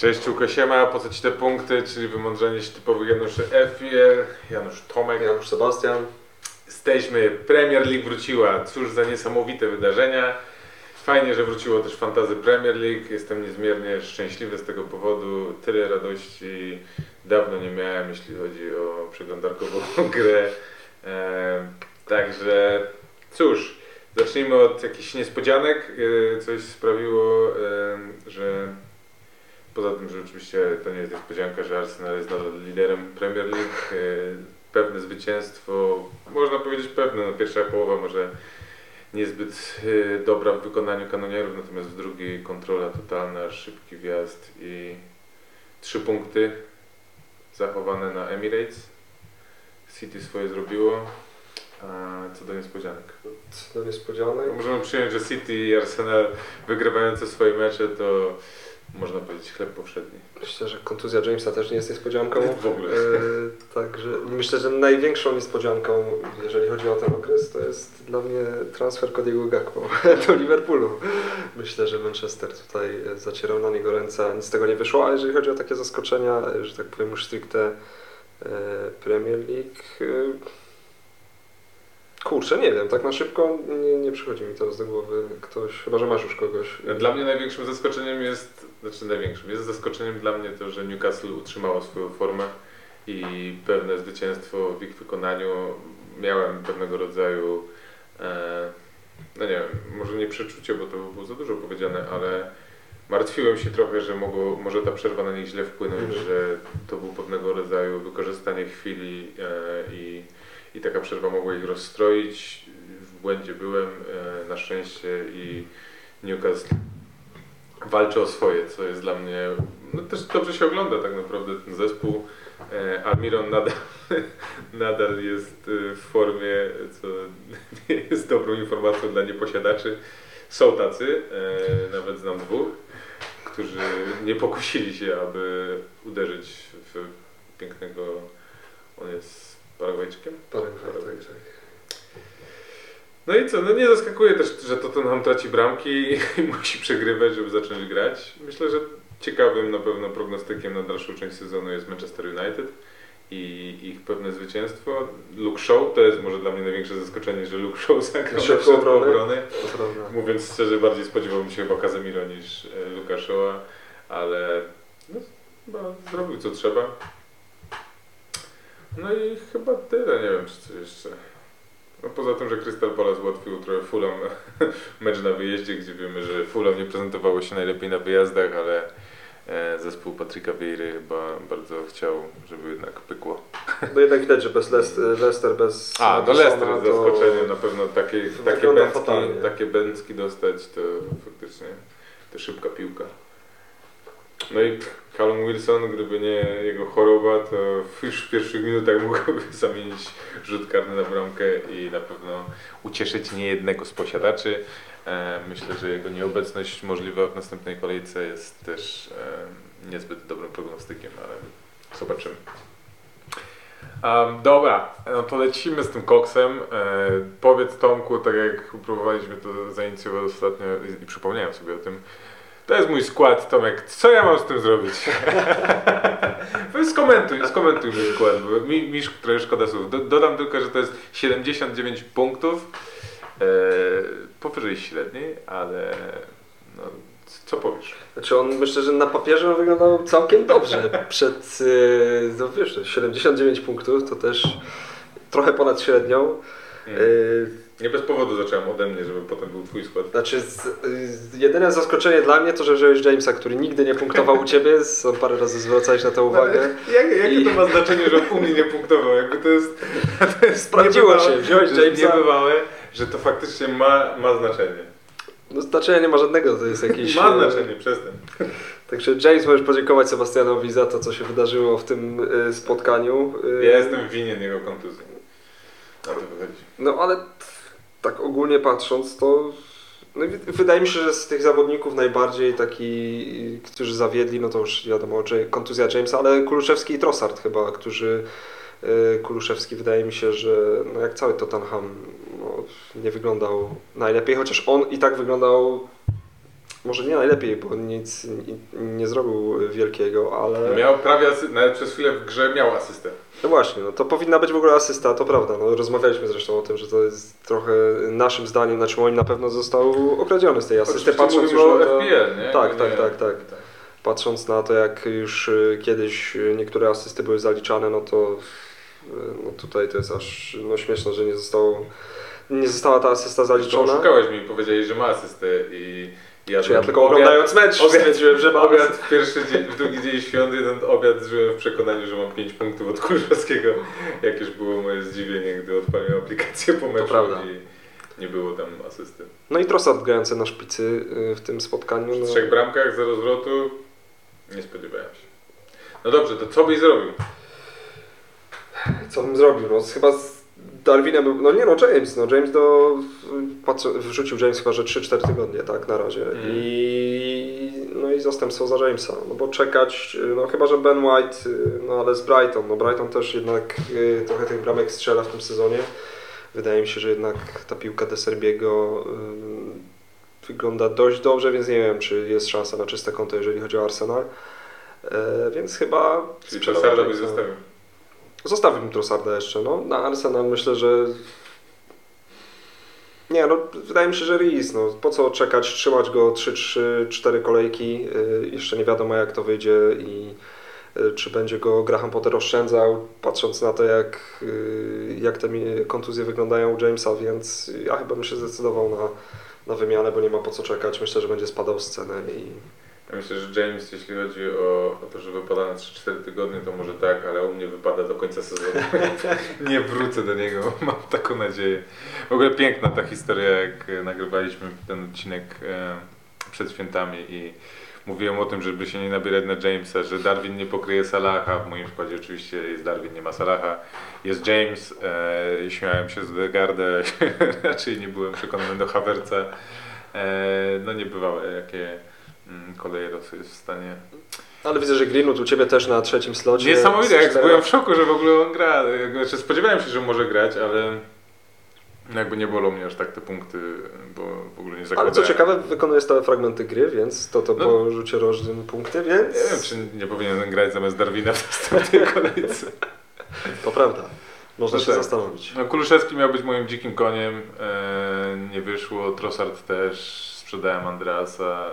Cześć Łukasiema, po co Ci te punkty, czyli wymądrzenie się typowych Januszy Efier, Janusz Tomek. Janusz Sebastian. Jesteśmy, Premier League wróciła, cóż za niesamowite wydarzenia. Fajnie, że wróciło też Fantazy Premier League, jestem niezmiernie szczęśliwy z tego powodu. Tyle radości dawno nie miałem, jeśli chodzi o przeglądarkową grę. E, także cóż, zacznijmy od jakichś niespodzianek. E, coś sprawiło, e, że Poza tym, że oczywiście to nie jest niespodzianka, że Arsenal jest nadal liderem Premier League. E, pewne zwycięstwo, można powiedzieć pewne, no pierwsza połowa może niezbyt e, dobra w wykonaniu kanonierów, natomiast w drugiej kontrola totalna, szybki wjazd i trzy punkty zachowane na Emirates. City swoje zrobiło. A co do niespodzianek. Co do niespodzianek. Możemy przyjąć, że City i Arsenal wygrywające swoje mecze to można powiedzieć chleb powszedni. Myślę, że kontuzja Jamesa też nie jest niespodzianką. W ogóle. E, także myślę, że największą niespodzianką, jeżeli chodzi o ten okres, to jest dla mnie transfer Cody'ego Gakpo do Liverpoolu. Myślę, że Manchester tutaj zacierał na niego ręce, nic z tego nie wyszło, ale jeżeli chodzi o takie zaskoczenia, że tak powiem już stricte e, Premier League, e, Kurczę, nie wiem, tak na szybko nie, nie przychodzi mi teraz do głowy ktoś, chyba że masz już kogoś. Dla mnie największym zaskoczeniem jest, znaczy największym, jest zaskoczeniem dla mnie to, że Newcastle utrzymało swoją formę i pewne zwycięstwo w ich wykonaniu. Miałem pewnego rodzaju, e, no nie wiem, może nie przeczucie, bo to by było za dużo powiedziane, ale martwiłem się trochę, że mogło, może ta przerwa na nich źle wpłynąć, mm. że to był pewnego rodzaju wykorzystanie chwili e, i i taka przerwa mogła ich rozstroić. W błędzie byłem e, na szczęście i Newcastle walczy o swoje, co jest dla mnie, no też dobrze się ogląda tak naprawdę ten zespół. E, Almiron nadal, nadal jest e, w formie, co nie jest dobrą informacją dla nieposiadaczy. Są tacy, nawet znam dwóch, którzy nie pokusili się, aby uderzyć w pięknego, on jest Paragwajczykiem? Paragwajczyk. No i co, no nie zaskakuje też, że Tottenham traci bramki i musi przegrywać, żeby zacząć grać. Myślę, że ciekawym na pewno prognostykiem na dalszą część sezonu jest Manchester United i ich pewne zwycięstwo. Luke Shaw to jest może dla mnie największe zaskoczenie, że Luke Shaw zagrał na środku obrony. Mówiąc szczerze, bardziej spodziewałbym się chyba Casemiro niż e, Luka Shawa, ale no, chyba zrobił co trzeba. No i chyba tyle, nie wiem czy coś jeszcze. No poza tym, że Crystal Palace ułatwił trochę Fulham mecz na wyjeździe, gdzie wiemy, że Fulham nie prezentowało się najlepiej na wyjazdach, ale e, zespół Patryka Wiejry chyba bardzo chciał, żeby jednak pykło. No jednak widać, że bez Leicester, bez A, no Leicester jest zaskoczeniem, na pewno takie, takie, bęcki, takie bęcki dostać, to faktycznie to szybka piłka. No i Callum Wilson, gdyby nie jego choroba, to już w pierwszych minutach mógłby zamienić rzut karny na bramkę i na pewno ucieszyć niejednego z posiadaczy. E, myślę, że jego nieobecność możliwa w następnej kolejce jest też e, niezbyt dobrym prognostykiem, ale zobaczymy. Um, dobra, no to lecimy z tym koksem. E, powiedz Tomku, tak jak próbowaliśmy to zainicjować ostatnio i przypomniałem sobie o tym, to jest mój skład, Tomek. Co ja mam z tym zrobić? skomentuj, skomentuj mój skład, bo mi, mi trochę szkoda słów. Do, dodam tylko, że to jest 79 punktów. E, powyżej średniej, ale no, co powiesz? Znaczy on myślę, że na papierze wyglądał całkiem dobrze. Przed, e, no wiesz, 79 punktów to też trochę ponad średnią. E, nie bez powodu zacząłem ode mnie, żeby potem był twój skład. Znaczy, z, z, jedyne zaskoczenie dla mnie to, że wziąłeś Jamesa, który nigdy nie punktował u ciebie. On parę razy zwracałeś na to uwagę. No, jak, jakie I... to ma znaczenie, że u mnie nie punktował? Jakby to jest, to jest Sprawdziło się, wziąłeś Jamesa. Niebywałe, że to faktycznie ma, ma znaczenie. No znaczenia nie ma żadnego, to jest jakiś... ma znaczenie, przestań. Także James, możesz podziękować Sebastianowi za to, co się wydarzyło w tym y, spotkaniu. Ja jestem winien jego kontuzji. Na to wychodzi. No ale tak ogólnie patrząc, to no, wydaje mi się, że z tych zawodników najbardziej taki, którzy zawiedli, no to już wiadomo, kontuzja Jamesa, ale Kuluszewski i Trossard chyba, którzy y, Kuluszewski wydaje mi się, że no jak cały Tottenham no, nie wyglądał najlepiej, chociaż on i tak wyglądał może nie najlepiej, bo nic nie, zrobił wielkiego, ale... Miał prawie, nawet przez chwilę w grze miał asystę. No właśnie, no to powinna być w ogóle asysta, to prawda. No, rozmawialiśmy zresztą o tym, że to jest trochę naszym zdaniem, znaczy on na pewno został okradziony z tej asysty, Oczywiście patrząc już na FPL, nie? Tak, Nie- tak, tak, tak. patrząc na to, jak już y, kiedyś y, niektóre asysty były zaliczane, no to y, no tutaj to jest aż no, śmieszne, że nie zostało, nie została ta asysta zaliczona. oszukałeś mi i powiedziałeś, że ma asystę i ja, ja tylko obiad- oglądając mecz obiad- stwierdziłem, że ma Obiad w pierwszy dzień, w drugi dzień świąt, jeden obiad żyłem w przekonaniu, że mam 5 punktów od Kurzowskiego. Jakież było moje zdziwienie, gdy odpaliłem aplikację po meczu i nie było tam asysty. No i Trossard grający na szpicy y, w tym spotkaniu. W No, trzech bramkach, zero zwrotu, nie spodziewałem się. No dobrze, to co byś zrobił? Co bym zrobił? No chyba z Darwinem, był- no nie no James, no James do, wrzucił James chyba, że 3-4 tygodnie, tak, na razie. Mhm. I, no i zastępstwo za Jamesa, no bo czekać, no chyba, że Ben White, no ale z Brighton, no Brighton też jednak y, trochę tych bramek strzela w tym sezonie. Wydaje mi się, że jednak ta piłka De Serbiego y, wygląda dość dobrze, więc nie wiem, czy jest szansa na czyste konto, jeżeli chodzi o Arsenal. E, więc chyba Czyli byś Jamesa. zostawił. Zostawiłbym Trossarda jeszcze, no. Na Arsenal myślę, że... Nie, no wydaje mi się, że Reis, no. Po co czekać, trzymać go 3-3-4 kolejki, yy, jeszcze nie wiadomo jak to wyjdzie i yy, czy będzie go Graham Potter oszczędzał, patrząc na to jak, yy, jak te kontuzje wyglądają u Jamesa, więc ja chyba bym się zdecydował na, na wymianę, bo nie ma po co czekać. Myślę, że będzie spadał z ceny i Ja myślę, że James, jeśli chodzi o, o to, że wypada na 3-4 tygodnie, to może tak, ale u mnie wypada do końca sezonu. Nie wrócę do niego, mam taką nadzieję. W ogóle piękna ta historia, jak nagrywaliśmy ten odcinek e, przed świętami i mówiłem o tym, żeby się nie nabierać na Jamesa, że Darwin nie pokryje Salaha. W moim składzie oczywiście jest Darwin, nie ma Salaha. Jest James, e, śmiałem się z Degarda, raczej nie byłem przekonany do Havertza. E, no niebywałe, jakie koleje losu jest w stanie Ale widzę, że Greenwood u Ciebie też na trzecim slocie. Niesamowite, jak byłem w szoku, że w ogóle on gra. Znaczy, spodziewałem się, że może grać, ale jakby nie bolą mnie aż tak te punkty, bo w ogóle nie Ale zakładałem. co ciekawe, wykonuje stałe fragmenty gry, więc to to No. po rzucie rożnym punkty, więc Nie wiem, czy nie powinienem grać zamiast Darwina w następnej kolejce. to prawda. Można No się tak. zastanowić. No, Kuluszewski miał być moim dzikim koniem, e, nie wyszło. Trossard też, sprzedałem Andreasa.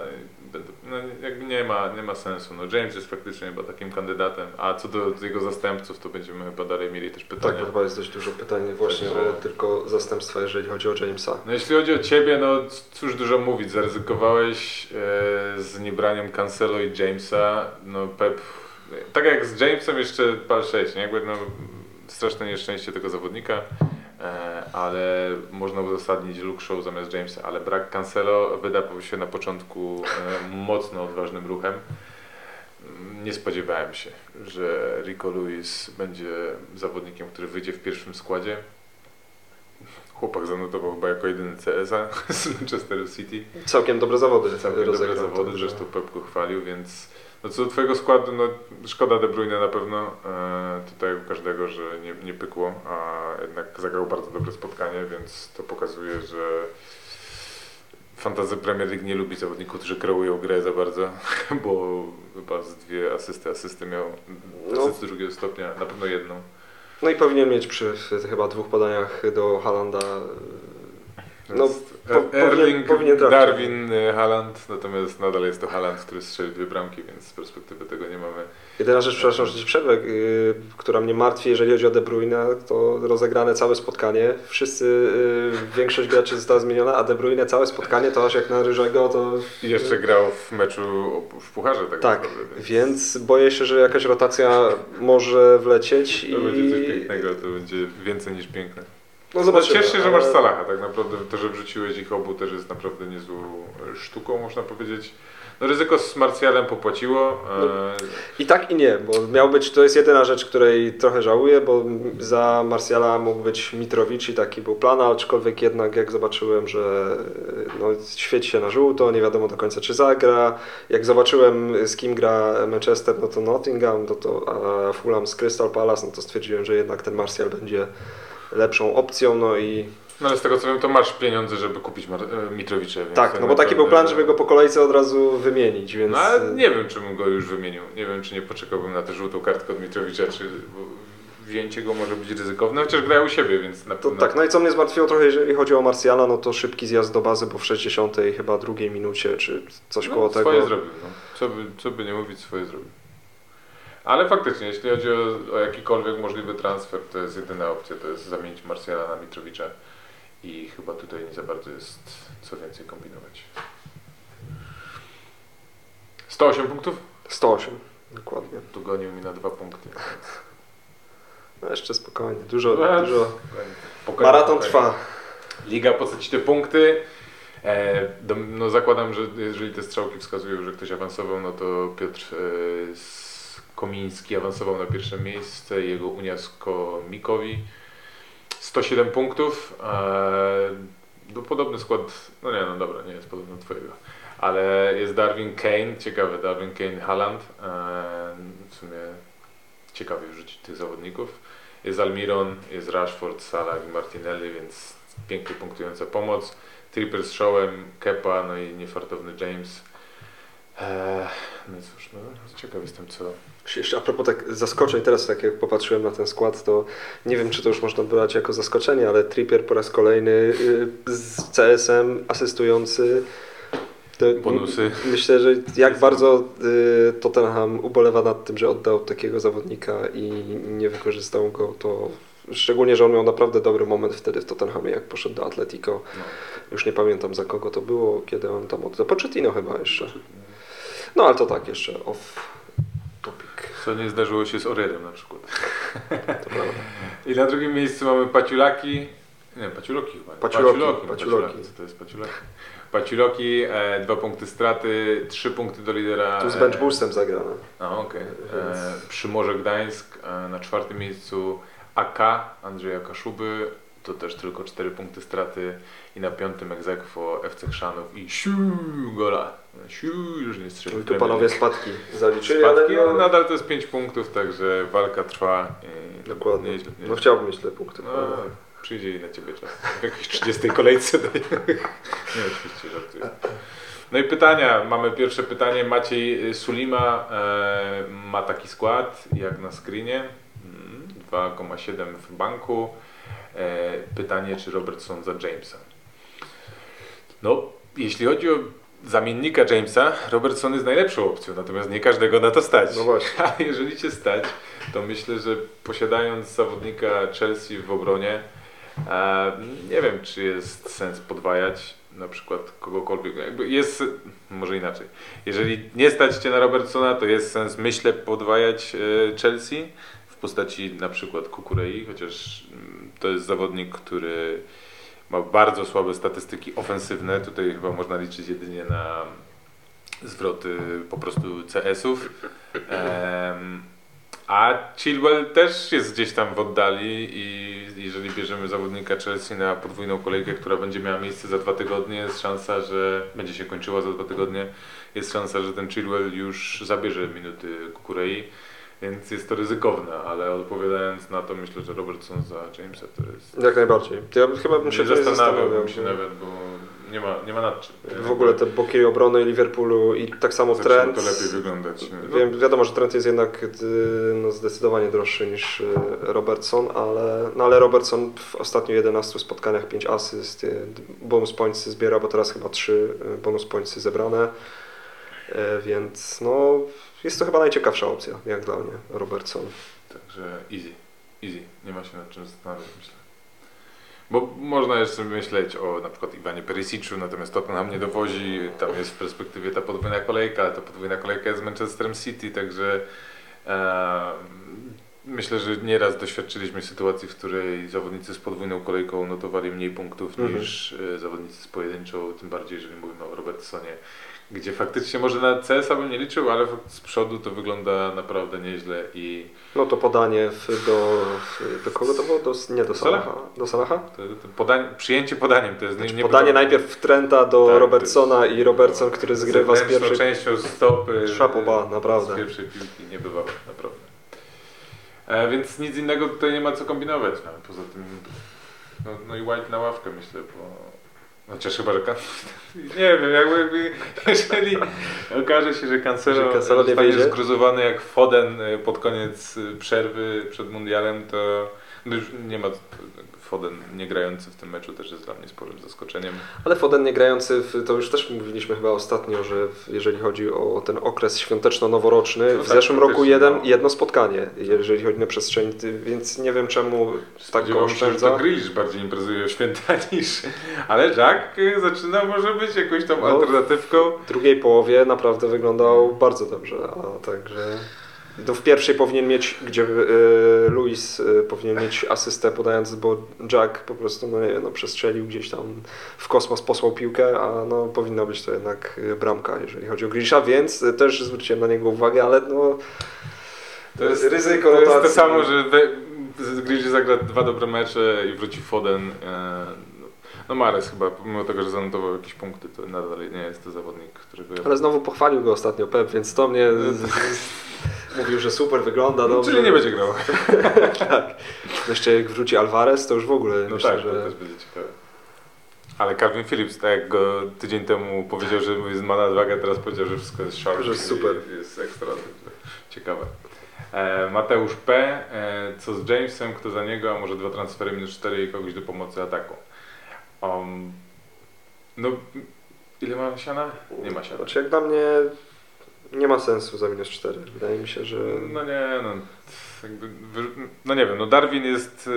No, jakby nie ma, nie ma sensu. No, James jest faktycznie chyba takim kandydatem, a co do jego zastępców, to będziemy chyba dalej mieli też Tak, pytania. bo chyba jest dość dużo pytań właśnie Także- o tylko zastępstwa, jeżeli chodzi o Jamesa. No jeśli chodzi o Ciebie, no cóż dużo mówić, zaryzykowałeś e, z niebraniem Cancelo i Jamesa, no Pep, tak jak z Jamesem jeszcze pal 6, nie? Jakby no straszne nieszczęście tego zawodnika, ale można uzasadnić Luke Show zamiast Jamesa, ale brak Cancelo wydawał się na początku e, mocno odważnym ruchem. Nie spodziewałem się, że Rico Lewis będzie zawodnikiem, który wyjdzie w pierwszym składzie. Chłopak zanotował chyba jako jedyny CSA z Manchester City. Całkiem dobre zawody. Całkiem dobre zawody, zresztą Pep go chwalił, więc co do Twojego składu, no szkoda De Bruyne na pewno, e, tutaj u każdego, że nie, nie pykło, a jednak zagrał bardzo dobre spotkanie, więc to pokazuje, że Fantasy Premier League nie lubi zawodników, którzy kreują grę za bardzo, bo chyba z dwie asysty, asysty miał, No. asysty drugiego stopnia, na pewno jedną. No i powinien mieć przy chyba dwóch podaniach do Halanda. No, po- powinien- Erling, powinien. Darwin, e, Haaland, natomiast nadal jest to Haaland, który strzelił dwie bramki, więc z perspektywy tego nie mamy. Jedyna rzecz, przepraszam, że ci przerwę, yy, która mnie martwi, jeżeli chodzi o De Bruyne, to rozegrane całe spotkanie. Wszyscy, yy, większość graczy została zmieniona, a De Bruyne całe spotkanie to aż jak na Ryżego, to I jeszcze grał w meczu w Pucharze tak, tak. naprawdę. Więc boję się, że jakaś rotacja może wlecieć To i... będzie coś pięknego, to będzie więcej niż piękne. No No zobaczymy. Cieszę się, że masz Salaha, tak naprawdę to, że wrzuciłeś ich obu też jest naprawdę niezłą e, sztuką, można powiedzieć. No ryzyko z Marsjalem popłaciło. e, I tak i nie, bo miał być, to jest jedyna rzecz, której trochę żałuję, bo za Marsjala mógł być Mitrowicz i taki był plan, aczkolwiek jednak jak zobaczyłem, że no, świeci się na żółto, nie wiadomo do końca czy zagra, jak zobaczyłem z kim gra Manchester, no to Nottingham, no to, a Fulham z Crystal Palace, no to stwierdziłem, że jednak ten Marsjal będzie lepszą opcją, no i No ale z tego co wiem, to masz pieniądze, żeby kupić e, Mitrowicza. tak, no bo taki był plan, żeby go po kolejce od razu wymienić, więc... No ale nie wiem, czemu go już wymienił. Nie wiem, czy nie poczekałbym na tę żółtą kartkę od Mitrowicza, czy bo wzięcie go może być ryzykowne, chociaż grają u siebie, więc na To pewno... tak, no i co mnie zmartwiło trochę, jeżeli chodzi o Marsjala, no to szybki zjazd do bazy, bo w 60 chyba drugiej minucie, czy coś no, koło tego. Swoje zrobił, no. Co by, co by nie mówić, swoje zrobił. Ale faktycznie, jeśli chodzi o, o jakikolwiek możliwy transfer, to jest jedyna opcja, to jest zamienić Marsjala na Mitrowicza i chyba tutaj nie za bardzo jest co więcej kombinować. 108 punktów? 108, dokładnie. Tu gonił mi na dwa punkty. No jeszcze spokojnie, dużo, No, dużo. Spokojnie, Maraton spokojnie. trwa. Liga, po co ci te punkty? E, do, no zakładam, że jeżeli te strzałki wskazują, że ktoś awansował, no to Piotr e, z Komiński awansował na pierwsze miejsce, jego Uniasko Mikowi 107 punktów. E, no, podobny skład, no nie, no dobra, nie jest podobny do twojego. Ale jest Darwin Kane, ciekawy Darwin Kane Haaland. E, w sumie ciekawie wrzucić tych zawodników. Jest Almiron, jest Rashford, Salah i Martinelli, więc pięknie punktująca pomoc. Tripper z Showem, Kepa, no i niefartowny James. Eee, no cóż, no, ciekaw jestem co... Jeszcze a propos tak zaskoczeń, teraz tak jak popatrzyłem na ten skład, to nie wiem czy to już można brać jako zaskoczenie, ale Trippier po raz kolejny y, z CSM asystujący. Bonusy. Myślę, że jak bardzo y, Tottenham ubolewa nad tym, że oddał takiego zawodnika i nie wykorzystał go, to szczególnie, że on miał naprawdę dobry moment wtedy w Tottenhamie, jak poszedł do Atletico. No, Już nie pamiętam za kogo to było, kiedy on tam oddał. Pochettino chyba jeszcze. No ale to tak, jeszcze off topic. co nie zdarzyło się z Orelem na przykład. To prawda. I na drugim miejscu mamy Paciulaki. Nie, Paciuloki chyba. Paciuloki, Paciuloki. Paciuloki. Co to jest Paciulaki? Paciuloki, e, dwa punkty straty, trzy punkty do lidera. Tu z e, bench boostem zagrane. A, okej. Więc- E, Przymorze Gdańsk e, na czwartym miejscu AK Andrzeja Kaszuby, to też tylko cztery punkty straty i na piątym egzekwo FC Chrzanów i siu gola. Siu już nie strzelił. I tu panowie spadki zaliczyli, Spadki, ale ale no, nadal to jest pięć punktów, także walka trwa. Dokładnie. Nieźle, nieźle. No chciałbym mieć te punkty. No, przyjdzie i na ciebie czas. W jakiejś 30 kolejce. Nie, oczywiście żartuję. No i pytania. Mamy pierwsze pytanie. Maciej Sulima e, ma taki skład jak na screenie. Mm, 2,7 w banku. E, pytanie, czy Robertson za Jamesa? No, jeśli chodzi o zamiennika Jamesa, Robertson jest najlepszą opcją, natomiast nie każdego na to stać. No właśnie. A jeżeli cię stać, to myślę, że posiadając zawodnika Chelsea w obronie, e, nie wiem, czy jest sens podwajać na przykład kogokolwiek. Jakby jest, może inaczej. Jeżeli nie stać cię na Robertsona, to jest sens, myślę, podwajać e, Chelsea w postaci na przykład Kukurei, chociaż mm, to jest zawodnik, który ma bardzo słabe statystyki ofensywne. Tutaj chyba można liczyć jedynie na zwroty po prostu CS-ów. Em, a Chilwell też jest gdzieś tam w oddali i jeżeli bierzemy zawodnika Chelsea na podwójną kolejkę, która będzie miała miejsce za dwa tygodnie, jest szansa, że będzie się kończyła za dwa tygodnie, jest szansa, że ten Chilwell już zabierze minuty Kukurei, więc jest to ryzykowne, ale odpowiadając na to myślę, że Robertson za Jamesa to jest... Jak najbardziej. Ja bym- chyba bym się Nie zastanawiałbym się nawet, bo nie ma, nie ma nad czym. W ogóle te boki obrony Liverpoolu i tak samo Zaczyna trend. to lepiej wyglądać. No, Wiem, wiadomo, że trend jest jednak y, no, zdecydowanie droższy niż y, Robertson, ale, no, ale Robertson w ostatnich 11 spotkaniach 5 asyst, y, bonus pointsy zbiera, bo teraz chyba 3 bonus pointsy zebrane, więc no, jest to chyba najciekawsza opcja, jak dla mnie, Robertson. Także easy, easy. Nie ma się nad czym zastanawiać, myślę. Bo można jeszcze myśleć o na przykład Iwanie Perisiczu, natomiast Tottenham nie dowozi, tam jest w perspektywie ta podwójna kolejka, ta podwójna kolejka jest z Manchesterem City, także e, myślę, że nieraz doświadczyliśmy sytuacji, w której zawodnicy z podwójną kolejką notowali mniej punktów Mhm. niż e, zawodnicy z pojedynczą, tym bardziej jeżeli mówimy o Robertsonie, gdzie faktycznie może na CS-a bym nie liczył, ale z przodu to wygląda naprawdę nieźle i No to podanie do, do kogo to było? Do, nie do Salaha. Do Salaha? To, to podań, przyjęcie podaniem to jest Znaczy, nie, podanie nie najpierw w Trenta do Tak, Robertsona jest- i Robertson, który zgrywa z pierwszej... częścią stopy. Szapoba, naprawdę. Z pierwszej piłki nie bywało, naprawdę. E, więc nic innego tutaj nie ma co kombinować. No, poza tym, no, no i White na ławkę myślę, bo Chociaż chyba, że kan... Nie wiem, jakby jeżeli okaże się, że Cancelo, Cancelo nie zostanie zgruzowany jak Foden y, pod koniec y, przerwy przed mundialem, to no już nie ma Foden nie grający w tym meczu też jest dla mnie sporym zaskoczeniem. Ale Foden nie grający, w, to już też mówiliśmy chyba ostatnio, że jeżeli chodzi o ten okres świąteczno-noworoczny, No w tak, zeszłym roku jeden, no. jedno spotkanie, jeżeli chodzi na przestrzeni, ty- więc nie wiem czemu tak go Spodziewałem się, oszczędza. Grealish bardziej imprezuje w święta niż... Ale Jack y, zaczyna może być jakąś tam No. alternatywką. W drugiej połowie naprawdę wyglądał bardzo dobrze, a także to w pierwszej powinien mieć, gdzie y, Luis y, powinien mieć asystę podając, bo Jack po prostu, no nie wiem, no przestrzelił gdzieś tam w kosmos, posłał piłkę, a no powinna być to jednak y, bramka, jeżeli chodzi o Grisha, więc też zwróciłem na niego uwagę, ale no To jest ryzyko To jest to samo, że Grealish zagra dwa dobre mecze i wróci Foden. e, No Mares chyba, pomimo tego, że zanotował jakieś punkty, to nadal nie jest to zawodnik, którego ja... Ale znowu pochwalił go ostatnio Pep, więc to mnie z, mówił, że super wygląda. No, dobrze. czyli nie będzie grał. tak. Jeszcze jak wróci Alvarez, to już w ogóle No myślę, tak, że... to też będzie ciekawe. Ale Calvin Phillips, tak jak go tydzień temu powiedział, że jest ma nadwagę, teraz powiedział, że wszystko jest sharp. Że jest super. Jest ekstra. Ciekawe. E, Mateusz P. E, co z Jamesem, kto za niego, a może dwa transfery minus 4 i kogoś do pomocy ataku. Um, no, ile ma siana? Nie ma siana. Znaczy jak dla mnie nie ma sensu za minus 4. Wydaje mi się, że... No nie, no. Jakby, no nie wiem, no Darwin jest, y,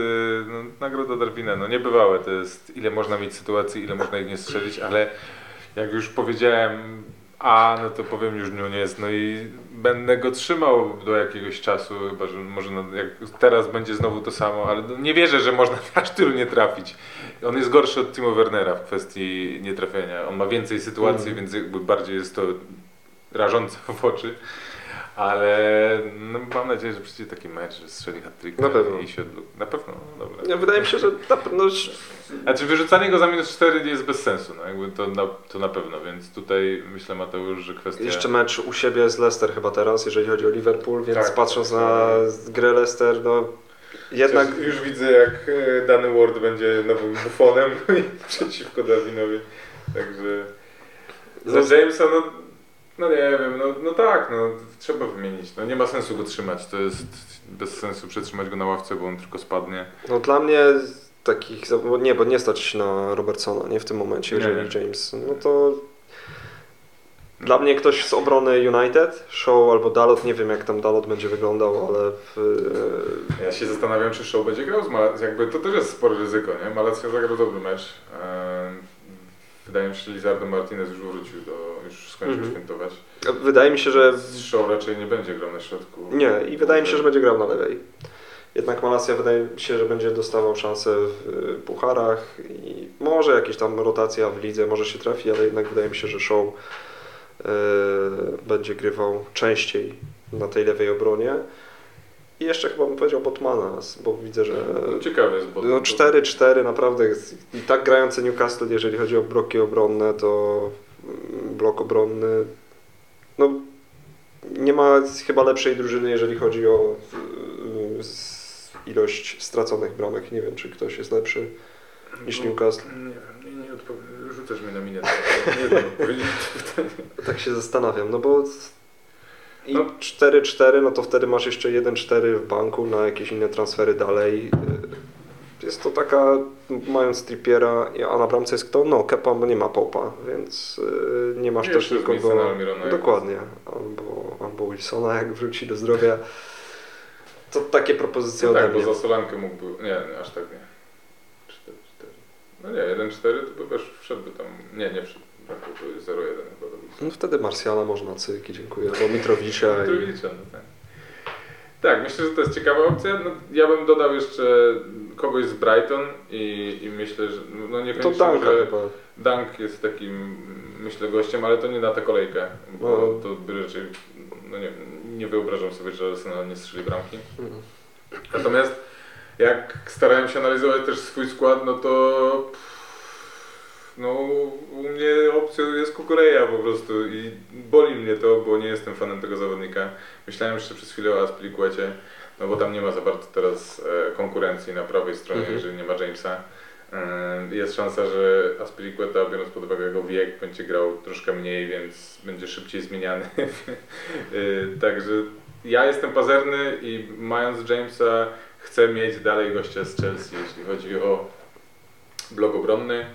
no, nagroda Darwina, no niebywałe to jest, ile można mieć sytuacji, ile można ich nie strzelić, ale jak już powiedziałem A, no to powiem już no nie jest, no i będę go trzymał do jakiegoś czasu, chyba, że może no, jak teraz będzie znowu to samo, ale no, nie wierzę, że można aż tylu nie trafić. On jest gorszy od Timo Wernera w kwestii nietrafienia, on ma więcej sytuacji, Mhm. więc jakby bardziej jest to rażące w oczy. Ale no, mam nadzieję, że przyjdzie taki mecz, że strzeli hat Na pewno. i się. Na pewno, no dobra. Ja, wydaje mi się, że na pewno... Znaczy wyrzucanie go za minus 4 jest bez sensu, no jakby to na, to na pewno, więc tutaj myślę Mateusz, że kwestia... Jeszcze mecz u siebie z Leicester chyba teraz, jeżeli chodzi o Liverpool, więc Tak, patrząc na grę Leicester, no jednak... Już widzę jak e, dany Ward będzie nowym bufonem przeciwko Darwinowi, także... No, Za Jamesa, no, no nie wiem, no, no tak, no trzeba wymienić, no nie ma sensu go trzymać, to jest bez sensu przetrzymać go na ławce, bo on tylko spadnie. no dla mnie takich... bo Nie, bo nie stać na Robertsona, nie w tym momencie, Nie, jeżeli nie. James... No to... Dla mnie ktoś z obrony United, Show albo Dalot, nie wiem jak tam Dalot będzie wyglądał, ale w, Ja się zastanawiam, czy Show będzie grał z Malacją. Jakby to też jest spore ryzyko, nie? Malacja zagrał dobry mecz. Ehm, Wydaje mi się, że Lizardo Martinez już wrócił, do, już skończył Mhm. świętować. wydaje mi się, że Show raczej nie będzie grał na środku. Nie, i wydaje mi się, że będzie grał na lewej. Jednak Malacja wydaje mi się, że będzie dostawał szansę w y, pucharach i może jakieś tam rotacja w lidze, może się trafi, ale jednak wydaje mi się, że Show y, będzie grywał częściej na tej lewej obronie. I jeszcze chyba bym powiedział Botmana, bo widzę, że No, ciekawy jest, bo no 4-4 naprawdę jest. I tak grający Newcastle, jeżeli chodzi o bloki obronne, to mm, blok obronny no nie ma chyba lepszej drużyny, jeżeli chodzi o s- ilość straconych bramek. Nie wiem, czy ktoś jest lepszy niż Newcastle. Nie wiem, nie, nie odpowiem. Rzucasz mnie na minę. Nie wiem. Tak się zastanawiam, no bo i No. 4-4, no to wtedy masz jeszcze 1-4 w banku na jakieś inne transfery dalej. Y, Jest to taka, mając Trippiera, a na bramce jest kto? No, Kepa nie ma Popa, więc y, nie masz Nie, też nikogo... Dokładnie, albo, albo Wilsona, jak wróci do zdrowia. To takie propozycje No tak, bo za Solankę mógłby... Nie, nie, aż tak nie. 4-4. No nie, 1-4 to by też wszedłby tam... Nie, nie wszedł. To jest 0-1 chyba do No wtedy Marsjala można, cyki, dziękuję, albo Mitrowicza. I... Mitrowicza, no tak. Tak, myślę, że to jest ciekawa opcja. No, ja bym dodał jeszcze kogoś z Brighton i, i myślę, że no To niekoniecznie, Danka że chyba. Dunk jest takim, myślę, gościem, ale to nie na tę kolejkę, bo No. to by raczej, no nie, nie wyobrażam sobie, że Arsenal nie strzeli bramki. Mhm. Natomiast jak starałem się analizować też swój skład, no to no u mnie opcją jest Kukureja po prostu i boli mnie to, bo nie jestem fanem tego zawodnika. Myślałem jeszcze przez chwilę o Aspilicuecie. no bo tam nie ma za bardzo teraz e, konkurencji na prawej stronie, Mhm. jeżeli nie ma Jamesa. E, Jest szansa, że Aspilicueta, biorąc pod uwagę jego wiek, będzie grał troszkę mniej, więc będzie szybciej zmieniany. E, Także ja jestem pazerny i mając Jamesa chcę mieć dalej gościa z Chelsea, jeśli chodzi o blok obronny.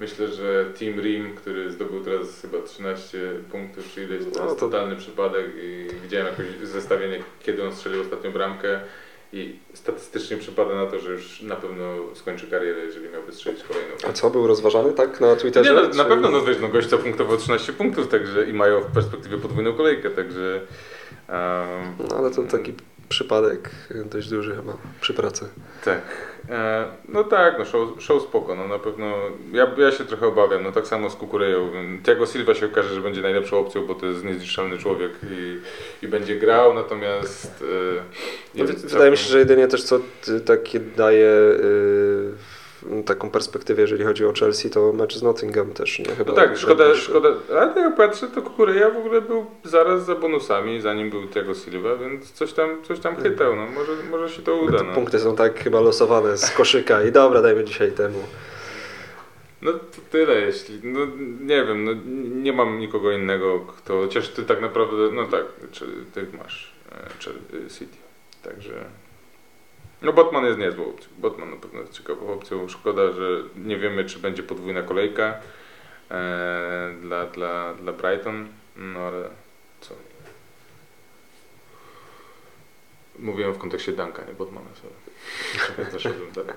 Myślę, że Team Rim, który zdobył teraz chyba 13 punktów czy ileś, to No jest to- totalny przypadek i widziałem jakieś zestawienie, kiedy on strzelił ostatnią bramkę i statystycznie przypada na to, że już na pewno skończy karierę, jeżeli miałby strzelić kolejną. A co, był rozważany tak na Nie, Twitterze? no, na czy- pewno, no wiesz, no gość zapunktował 13 punktów, także i mają w perspektywie podwójną kolejkę, także um, No ale to taki przypadek dość duży chyba przy pracy. Tak. E, no tak, no show, show spoko, no na pewno. Ja, ja się trochę obawiam, no tak samo z Kukureją. Tiago Silva się okaże, że będzie najlepszą opcją, bo to jest niezniszczalny człowiek i, i będzie grał, natomiast... E, No, wydaje mi się, całkiem- że jedynie też co ty, takie daje y, taką perspektywę, jeżeli chodzi o Chelsea, to mecz z Nottingham też, nie? Chyba No tak, szkoda, najbliższy. szkoda, ale tak jak patrzę, to Kukureja w ogóle był zaraz za bonusami, zanim był Tiago Silva, więc coś tam, coś tam chytał, no może, może się to uda. te No. punkty są tak chyba losowane z koszyka i dobra, dajmy dzisiaj temu. No to tyle, jeśli. No nie wiem, no, nie mam nikogo innego, kto. Chociaż ty tak naprawdę. No tak, czy ty masz e, czy, City. Także. No Botman jest niezłą opcją. Botman na pewno jest ciekawą opcją. Szkoda, że nie wiemy, czy będzie podwójna kolejka e, dla, dla, dla Brighton. No ale co? Mówiłem w kontekście Dunka, nie Botmana. dalej.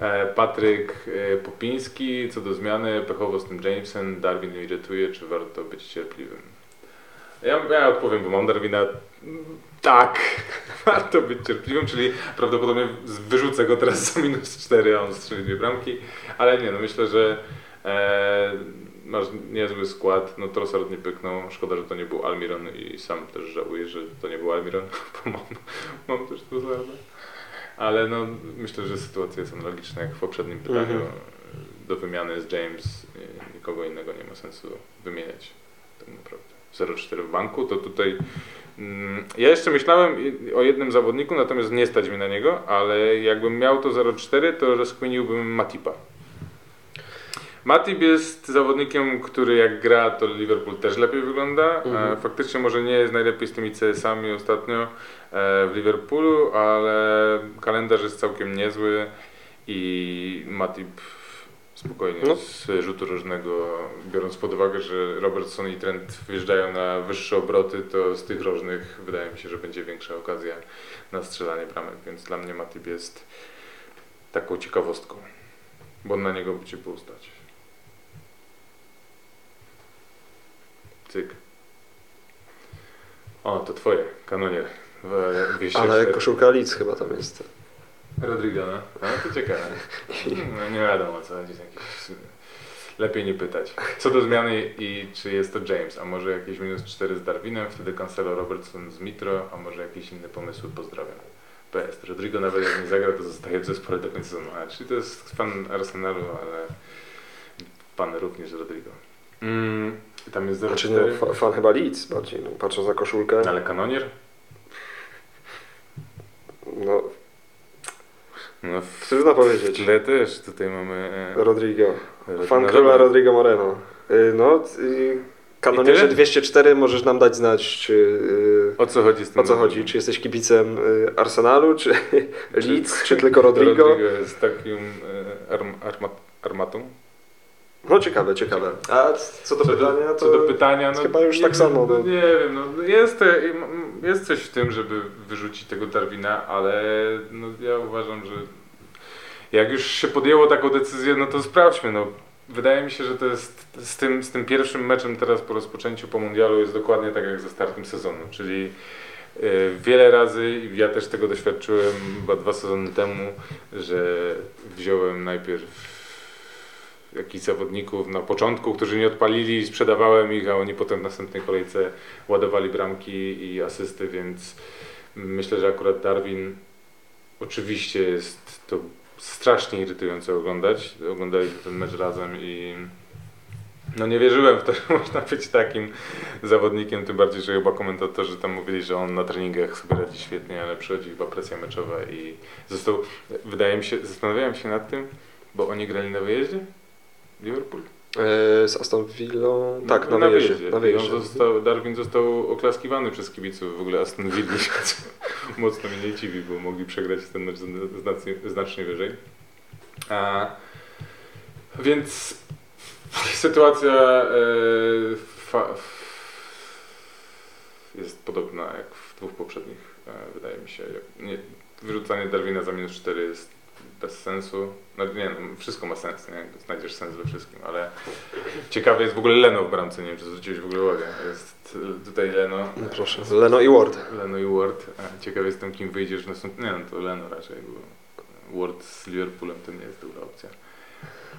E, Patryk e, Popiński, co do zmiany, pechowo z tym Jamesem, Darwin irytuje, czy warto być cierpliwym? Ja, ja odpowiem, bo mam Darwina. Tak, warto być cierpliwym, czyli prawdopodobnie wyrzucę go teraz za minus 4, a on strzeli dwie bramki, ale nie, no myślę, że e, masz niezły skład, no Trossard nie pyknął, szkoda, że to nie był Almiron i sam też żałuję, że to nie był Almiron, bo mam, mam też Trossarda. Ale no, myślę, że sytuacja jest analogiczna jak w poprzednim pytaniu. Mhm. Do wymiany z James nikogo innego nie ma sensu wymieniać tak naprawdę. 0,4 w banku, to tutaj mm, ja jeszcze myślałem o jednym zawodniku, natomiast nie stać mi na niego, ale jakbym miał to 0,4 to rozkminiłbym Matipa. Matip jest zawodnikiem, który jak gra, to Liverpool też lepiej wygląda. Mhm. E, Faktycznie może nie jest najlepiej z tymi CS-ami ostatnio e, w Liverpoolu, ale kalendarz jest całkiem niezły i Matip spokojnie No. z rzutu różnego, biorąc pod uwagę, że Robertson i Trent wyjeżdżają na wyższe obroty, to z tych różnych wydaje mi się, że będzie większa okazja na strzelanie bramek, więc dla mnie Matip jest taką ciekawostką, bo na niego by cię było stać. Cyk. O, to twoje, kanonier. W- w- Ale koszulka Leeds chyba tam jest. Rodrigo, no. no to ciekawe. No, nie wiadomo co chodzi. Jakieś... Lepiej nie pytać. Co do zmiany i czy jest to James, a może jakieś minus 4 z Darwinem, wtedy Cancelo Robertson z Mitro, a może jakieś inne pomysły, pozdrawiam. PS. Rodrigo nawet jak nie zagra, to zostaje w zespole do końca sezonu. Czyli to jest fan Arsenalu, ale pan również Rodrigo. Mm, tam jest 0,4. Znaczy no, fa- fan chyba Leeds bardziej, no, patrząc na koszulkę. Ale kanonier? No, No, w, trudno w powiedzieć. tle też tutaj mamy... E, Rodrigo. Rod- Fan no króla. Rodrigo Moreno. Y, No, kanonierze tyle? 204 możesz nam dać znać, czy, y, O co chodzi z tym? o co chodzi. Czy jesteś kibicem y, Arsenalu, czy Leeds, czy tylko Rodrigo? Rodrigo jest takim e, arm, arma, armatą. No ciekawe, ciekawe. A co do pytania, to... co do pytania, no, chyba już tak wiem, samo, No, no. nie wiem, no, jest, e, jest coś w tym, żeby wyrzucić tego Darwina, ale no, ja uważam, że jak już się podjęło taką decyzję, no to sprawdźmy. No. Wydaje mi się, że to jest z tym, z tym pierwszym meczem teraz po rozpoczęciu po mundialu jest dokładnie tak jak ze startem sezonu, czyli e, wiele razy, ja też tego doświadczyłem chyba dwa sezony temu, że wziąłem najpierw jakichś zawodników na początku, którzy nie odpalili, sprzedawałem ich, a oni potem w następnej kolejce ładowali bramki i asysty, więc myślę, że akurat Darwin oczywiście jest to strasznie irytujące oglądać. Oglądaliśmy ten mecz razem i No nie wierzyłem w to, że można być takim zawodnikiem, tym bardziej, że chyba komentatorzy tam mówili, że on na treningach sobie radzi świetnie, ale przychodzi chyba presja meczowa i wydaje mi się, zastanawiałem się nad tym, bo oni grali na wyjeździe? Liverpool? E, z Aston Villą, tak, na, wyjeździe. Na wyjeździe. I on został, Darwin został oklaskiwany przez kibiców w ogóle Aston Villa, mocno mnie nie dziwi, bo mogli przegrać ten mecz znacznie, znacznie wyżej. A, więc sytuacja e, fa, jest podobna jak w dwóch poprzednich, e, wydaje mi się. Nie, wyrzucanie Darwina za minus 4 jest bez sensu. No nie no, wszystko ma sens, nie? Znajdziesz sens we wszystkim, ale ciekawe jest w ogóle Leno w bramce, nie wiem czy zwróciłeś w ogóle uwagę. Jest tutaj Leno. No proszę, Leno i Ward. Leno i Ward. Ciekawy jestem kim wyjdziesz w następnym, nie no to Leno raczej, bo Ward z Liverpoolem to nie jest dobra opcja.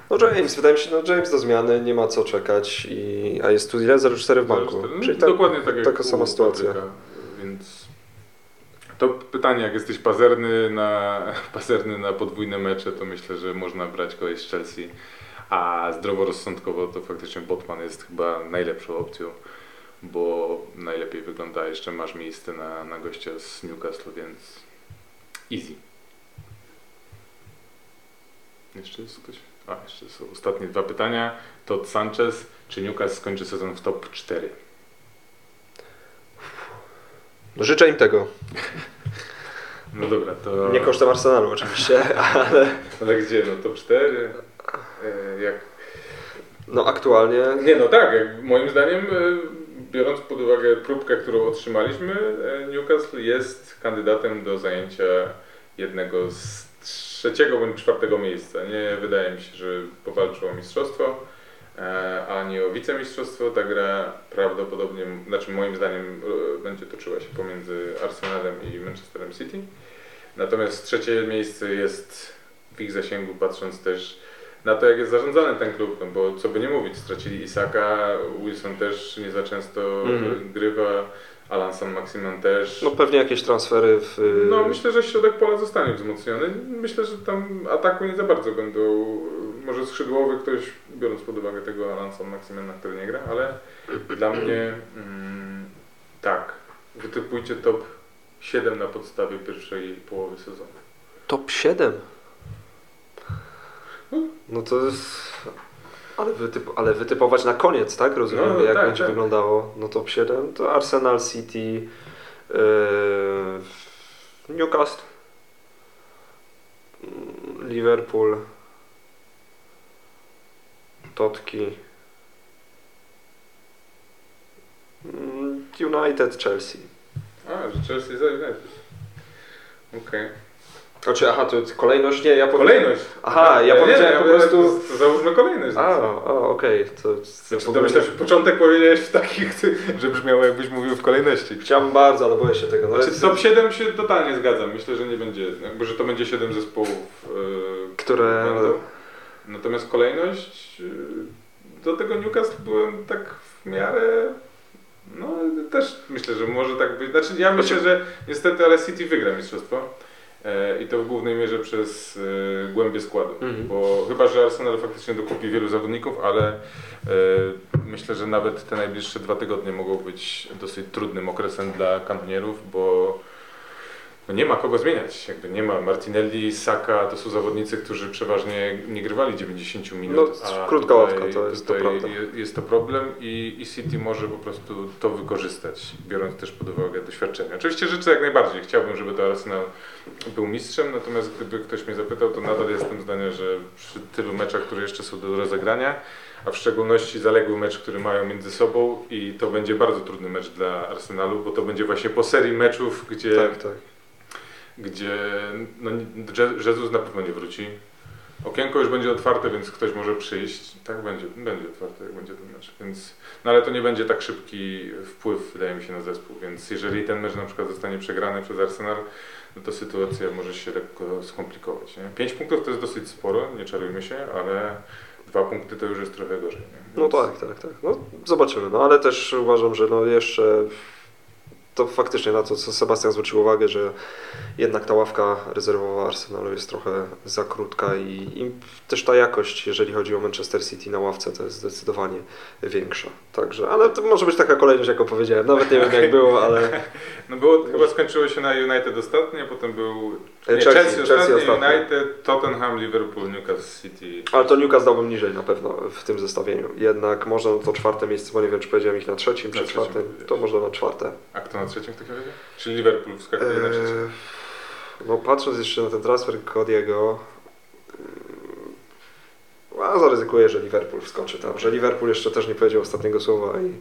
No James, wydaje mi się, no James do zmiany, nie ma co czekać, i, a jest tu ile? 0,4 w banku. No, Czyli tak, dokładnie tak taka sama sytuacja. Więc to pytanie, jak jesteś pazerny na, pazerny na podwójne mecze, to myślę, że można brać kogoś z Chelsea, a zdroworozsądkowo to faktycznie Botman jest chyba najlepszą opcją, bo najlepiej wygląda, jeszcze masz miejsce na, na gościa z Newcastle, więc easy. Jeszcze jest ktoś? A, jeszcze są ostatnie dwa pytania. Todd Sanchez, czy Newcastle skończy sezon w top 4? No, życzę im tego. No dobra, to... Nie kosztem Arsenalu oczywiście, ale... Ale gdzie? No top 4? E, jak? No aktualnie... Nie no tak, moim zdaniem, e, biorąc pod uwagę próbkę, którą otrzymaliśmy, e, Newcastle jest kandydatem do zajęcia jednego z trzeciego bądź czwartego miejsca. Nie wydaje mi się, że powalczył o mistrzostwo. E, ani o wicemistrzostwo. Ta gra prawdopodobnie, znaczy moim zdaniem e, będzie toczyła się pomiędzy Arsenalem i Manchesterem City. Natomiast trzecie miejsce jest w ich zasięgu, patrząc też na to, jak jest zarządzany ten klub, no bo co by nie mówić, stracili Isaka, Wilson też nie za często mm. grywa, Alan San Maximan też. No pewnie jakieś transfery w... No myślę, że środek pola zostanie wzmocniony. Myślę, że tam ataku nie za bardzo będą może skrzydłowy ktoś, biorąc pod uwagę tego Alansa Maximena, który nie gra, ale dla mnie mm, tak, wytypujcie top 7 na podstawie pierwszej połowy sezonu. Top 7? No to jest... Ale, wytyp, ale wytypować na koniec, tak? Rozumiem, no, jak tak, będzie tak. wyglądało. No top 7 to Arsenal City, yy, Newcastle, Liverpool, Totki. Mm, United, Chelsea. A, że Chelsea za United. Okej. Okay. Znaczy, aha, to kolejność? Nie, ja Kolejność? Aha, ja, ja powiedziałem nie, po prostu... To załóżmy kolejność. A, okej. Okay. To, znaczy, to myślę, że początek powiedziałeś w takich, że brzmiało jakbyś mówił w kolejności. Chciałbym bardzo, ale boję się tego. No znaczy, top 7 się totalnie zgadzam. Myślę, że nie będzie, jakby, że to będzie 7 zespołów. Yy, które... Będą. Natomiast kolejność y, do tego Newcastle byłem tak w miarę. No też myślę, że może tak być. Znaczy ja myślę, że niestety ale City wygra mistrzostwo. E, I to w głównej mierze przez e, głębię składu. Mhm. Bo chyba, że Arsenal faktycznie dokupi wielu zawodników, ale e, myślę, że nawet te najbliższe dwa tygodnie mogą być dosyć trudnym okresem dla kanonierów, bo no nie ma kogo zmieniać. Jakby nie ma Martinelli, Saka, to są zawodnicy, którzy przeważnie nie grywali 90 minut. No, a krótka łatka to jest to prawda. Jest to problem i, i City może po prostu to wykorzystać, biorąc też pod uwagę doświadczenie. Oczywiście życzę jak najbardziej. Chciałbym, żeby to Arsenal był mistrzem, natomiast gdyby ktoś mnie zapytał, to nadal jestem zdania, że przy tylu meczach, które jeszcze są do rozegrania, a w szczególności zaległy mecz, który mają między sobą i to będzie bardzo trudny mecz dla Arsenalu, bo to będzie właśnie po serii meczów, gdzie tak, tak gdzie no, Jezus na pewno nie wróci. Okienko już będzie otwarte, więc ktoś może przyjść. Tak, będzie, będzie otwarte, jak będzie ten mecz. Więc, no ale to nie będzie tak szybki wpływ, wydaje mi się, na zespół. Więc jeżeli ten mecz na przykład zostanie przegrany przez Arsenal, no to sytuacja może się lekko skomplikować. Nie? Pięć punktów to jest dosyć sporo, nie czarujmy się, ale dwa punkty to już jest trochę gorzej. No Więc... No tak, tak, tak. No, zobaczymy. No ale też uważam, że no jeszcze to faktycznie na to, co Sebastian zwrócił uwagę, że jednak ta ławka rezerwowa Arsenalu jest trochę za krótka i, i też ta jakość, jeżeli chodzi o Manchester City na ławce, to jest zdecydowanie większa. Także, ale to może być taka kolejność, jak opowiedziałem. Nawet nie wiem jak było, ale No było, chyba skończyło się na United ostatnio, potem był E, nie, Chelsea, Chelsea, Chelsea ostatnio. United, Tottenham, Liverpool, Newcastle City. Ale to Newcastle dałbym niżej na pewno w tym zestawieniu. Jednak można to czwarte miejsce, bo nie wiem, czy powiedziałem ich na trzecim, Na czy czwartym. To można na czwarte. A kto na trzecim w takim razie? Czyli Liverpool wskakuje na trzecim. Eee, no patrząc jeszcze na ten transfer Cody'ego, mm, a zaryzykuję, że Liverpool wskoczy tam. Że Liverpool jeszcze też nie powiedział ostatniego słowa i,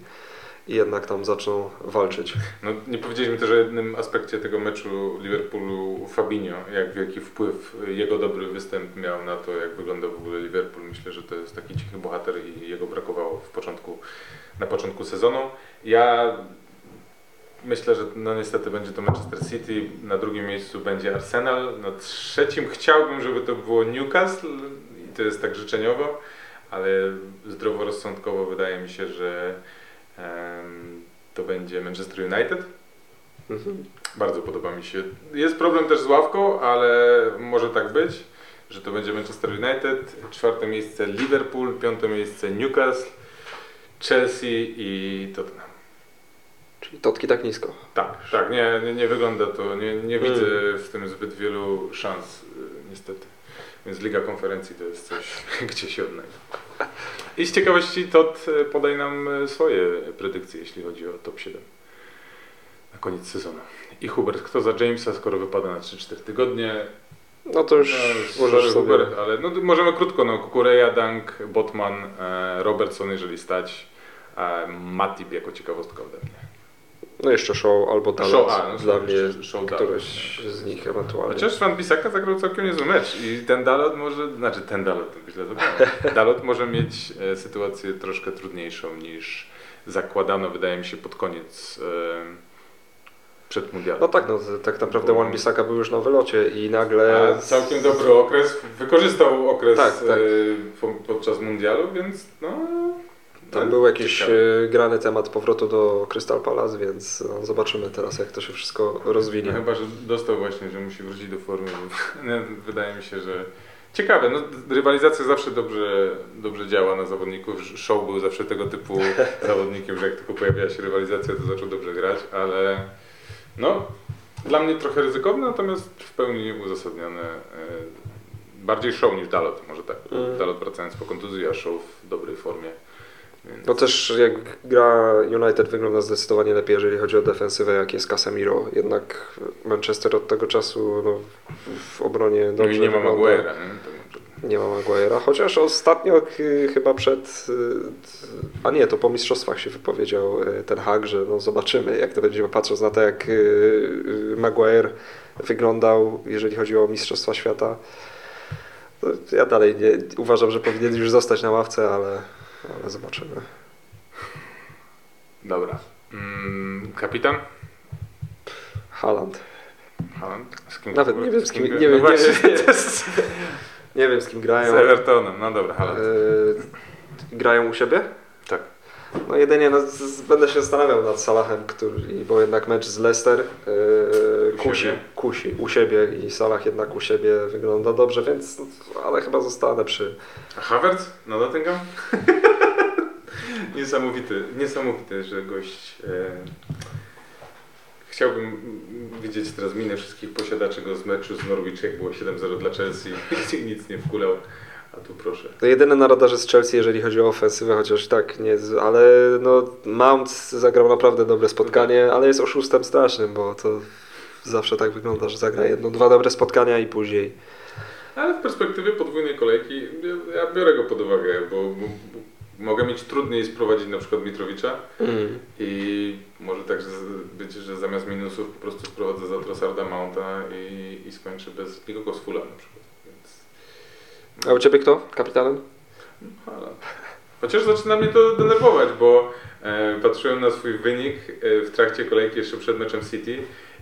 i jednak tam zaczną walczyć. No, nie powiedzieliśmy też o jednym aspekcie tego meczu Liverpoolu Fabinho, jak wielki wpływ jego dobry występ miał na to, jak wygląda w ogóle Liverpool. Myślę, że to jest taki cichy bohater i jego brakowało w początku, na początku sezonu. Ja myślę, że no niestety będzie to Manchester City, na drugim miejscu będzie Arsenal, na trzecim chciałbym, żeby to było Newcastle i to jest tak życzeniowo, ale zdroworozsądkowo wydaje mi się, że em, to będzie Manchester United. Mhm. Bardzo podoba mi się. Jest problem też z ławką, ale może tak być, że to będzie Manchester United, czwarte miejsce Liverpool, piąte miejsce Newcastle, Chelsea i Tottenham. Czyli totki tak nisko. Tak, tak, nie, nie, nie wygląda to, nie, nie widzę w tym zbyt wielu szans, y, niestety. Więc Liga Konferencji to jest coś, gdzie się odnajdę. I z ciekawości Todd y, podaj nam y, swoje predykcje, jeśli chodzi o top 7 na koniec sezonu. I Hubert, kto za Jamesa, skoro wypada na 3-4 tygodnie? No to już No, możesz sobie... Hubert, ale no, możemy krótko, no, Kukureja, Dank, Botman, e, Robertson, jeżeli stać, e, Matip jako ciekawostka ode mnie. No jeszcze show albo talent Show, a, no, dla mnie, show któryś z nich ewentualnie. Chociaż Van Bissaka zagrał całkiem niezły mecz i ten Dalot może, znaczy ten Dalot, to źle. Dalot może mieć e, sytuację troszkę trudniejszą niż zakładano, wydaje mi się, pod koniec e, przed mundialem. No tak, no tak naprawdę Wan Bissaka był już na wylocie i nagle... A całkiem dobry okres, wykorzystał okres Tak, tak. e, po, podczas mundialu, więc no... Tam no, był jakiś ciekawe. e, grany temat powrotu do Crystal Palace, więc no, zobaczymy teraz jak to się wszystko rozwinie. No chyba, że dostał właśnie, że musi wrócić do formy. Wydaje mi się, że ciekawe. No, rywalizacja zawsze dobrze, dobrze działa na zawodników. Show był zawsze tego typu zawodnikiem, że jak tylko pojawiła się rywalizacja, to zaczął dobrze grać, ale no, dla mnie trochę ryzykowne, natomiast w pełni uzasadnione. Bardziej show niż Dalot, może tak. Mm. Dalot wracając po kontuzji, a show w dobrej formie. Więc... No też jak gra United wygląda zdecydowanie lepiej, jeżeli chodzi o defensywę, jak jest Casemiro. Jednak Manchester od tego czasu no, w obronie No dobrze i nie ma. Maguire'a, nie? Nie ma Maguire'a, chociaż ostatnio y, chyba przed, y, a nie, to po mistrzostwach się wypowiedział y, ten Hag, że no zobaczymy jak to będzie, patrząc na to jak Maguire wyglądał, jeżeli chodzi o mistrzostwa świata. Ja dalej nie, uważam, że powinien już zostać na ławce, ale, ale zobaczymy. Dobra. Mm, kapitan? Haaland. Haaland? Z kim Nawet nie wiem, z kim- nie no wiem, nie wiem, nie. Nie wiem z kim Z grają. Evertonem, no dobra, Haaland. Y, grają u siebie? Tak. No jedynie no, z, z, będę się zastanawiał nad Salahem, który, bo jednak mecz z Leicester yy, kusi, kusi u siebie i Salah jednak u siebie wygląda dobrze, więc no, ale chyba zostanę przy... A Havertz na Nottingham? niesamowity, niesamowity, że gość... E... Chciałbym widzieć teraz minę wszystkich posiadaczy go z meczu z Norwich, jak było 7-0 dla Chelsea i nic nie wkulał. A tu proszę. To jedyne na radarze z Chelsea, jeżeli chodzi o ofensywę, chociaż tak nie, ale no Mount zagrał naprawdę dobre spotkanie, ale jest oszustem strasznym, bo to zawsze tak wygląda, że zagra jedno, dwa dobre spotkania i później. Ale w perspektywie podwójnej kolejki ja- ja biorę go pod uwagę, bo, bo mogę mieć trudniej sprowadzić na przykład Mitrowicza Mm. i może tak że z- być, że zamiast minusów po prostu sprowadzę za Trossarda Mounta i, i skończę bez nikogo z Fula na przykład. Więc... A u Ciebie kto? Kapitanem? Ale... Chociaż zaczyna mnie to denerwować, bo e, patrzyłem na swój wynik e, w trakcie kolejki jeszcze przed meczem City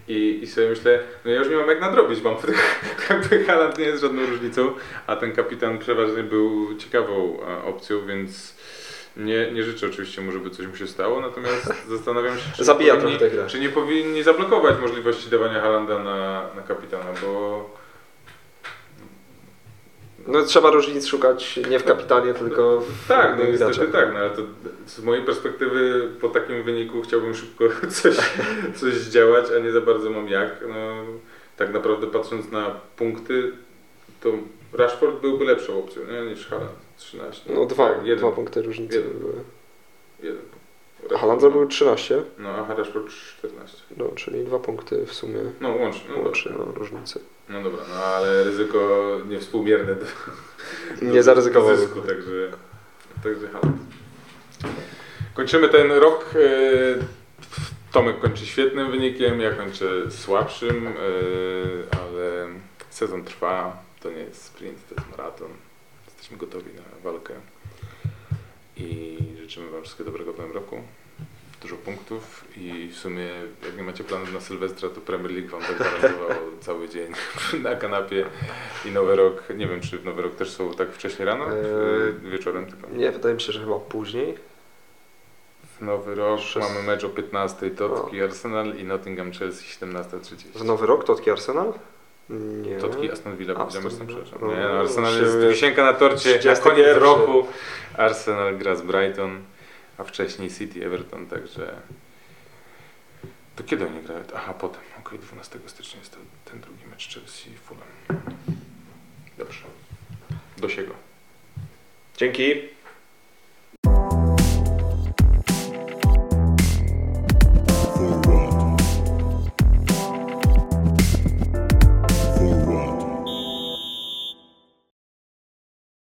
i, i sobie myślę, no ja już nie mam jak nadrobić, mam jakby Haaland nie jest żadną różnicą, a ten kapitan przeważnie był ciekawą opcją, więc Nie, nie życzę oczywiście mu, żeby coś mu się stało, natomiast zastanawiam się, czy, Zabija powinni, czy nie powinni zablokować możliwości dawania Halanda na, na kapitana, bo No trzeba różnic szukać nie w kapitanie, tylko w tak, no niestety graczach. tak, no ale to z mojej perspektywy po takim wyniku chciałbym szybko coś, coś zdziałać, a nie za bardzo mam jak. No, tak naprawdę patrząc na punkty, to Rashford byłby lepszą opcją nie? niż Haaland. 13. No dwa, Tak, jeden, dwa punkty różnicy jeden. były. jeden. Haaland zrobił 13, No, a Rashford 14. no, czyli dwa punkty w sumie No łącznie. No, łącznie dobra. no, różnicy. No dobra, no ale ryzyko niewspółmierne do, Nie zaryzykował. do zysku, także, także Haaland. Kończymy ten rok. e, Tomek kończy świetnym wynikiem, ja kończę słabszym, e, ale sezon trwa, to nie jest sprint, to jest maraton. Jesteśmy gotowi na walkę i życzymy Wam wszystkiego dobrego w nowym roku. Dużo punktów i w sumie jak nie macie planów na Sylwestra, to Premier League Wam zagwarantował cały dzień na kanapie i Nowy Rok. Nie wiem, czy w Nowy Rok też są tak wcześnie rano, czy wieczorem tylko. Nie, wydaje mi się, że chyba później. W Nowy Rok mamy mecz o 15 Totki Arsenal i Nottingham Chelsea 17.30. W Nowy Rok Totki Arsenal? Nie. Totki Aston Villa, Aston powiedziałem, Villa. przepraszam. No, Nie, no, Arsenal jest wisienka na torcie na 31. koniec roku. Arsenal gra z Brighton, a wcześniej City Everton, także... To kiedy oni grają? Aha, potem. Okej, 12 stycznia jest to, ten drugi mecz Chelsea Fulham. Dobrze. Do siego. Dzięki.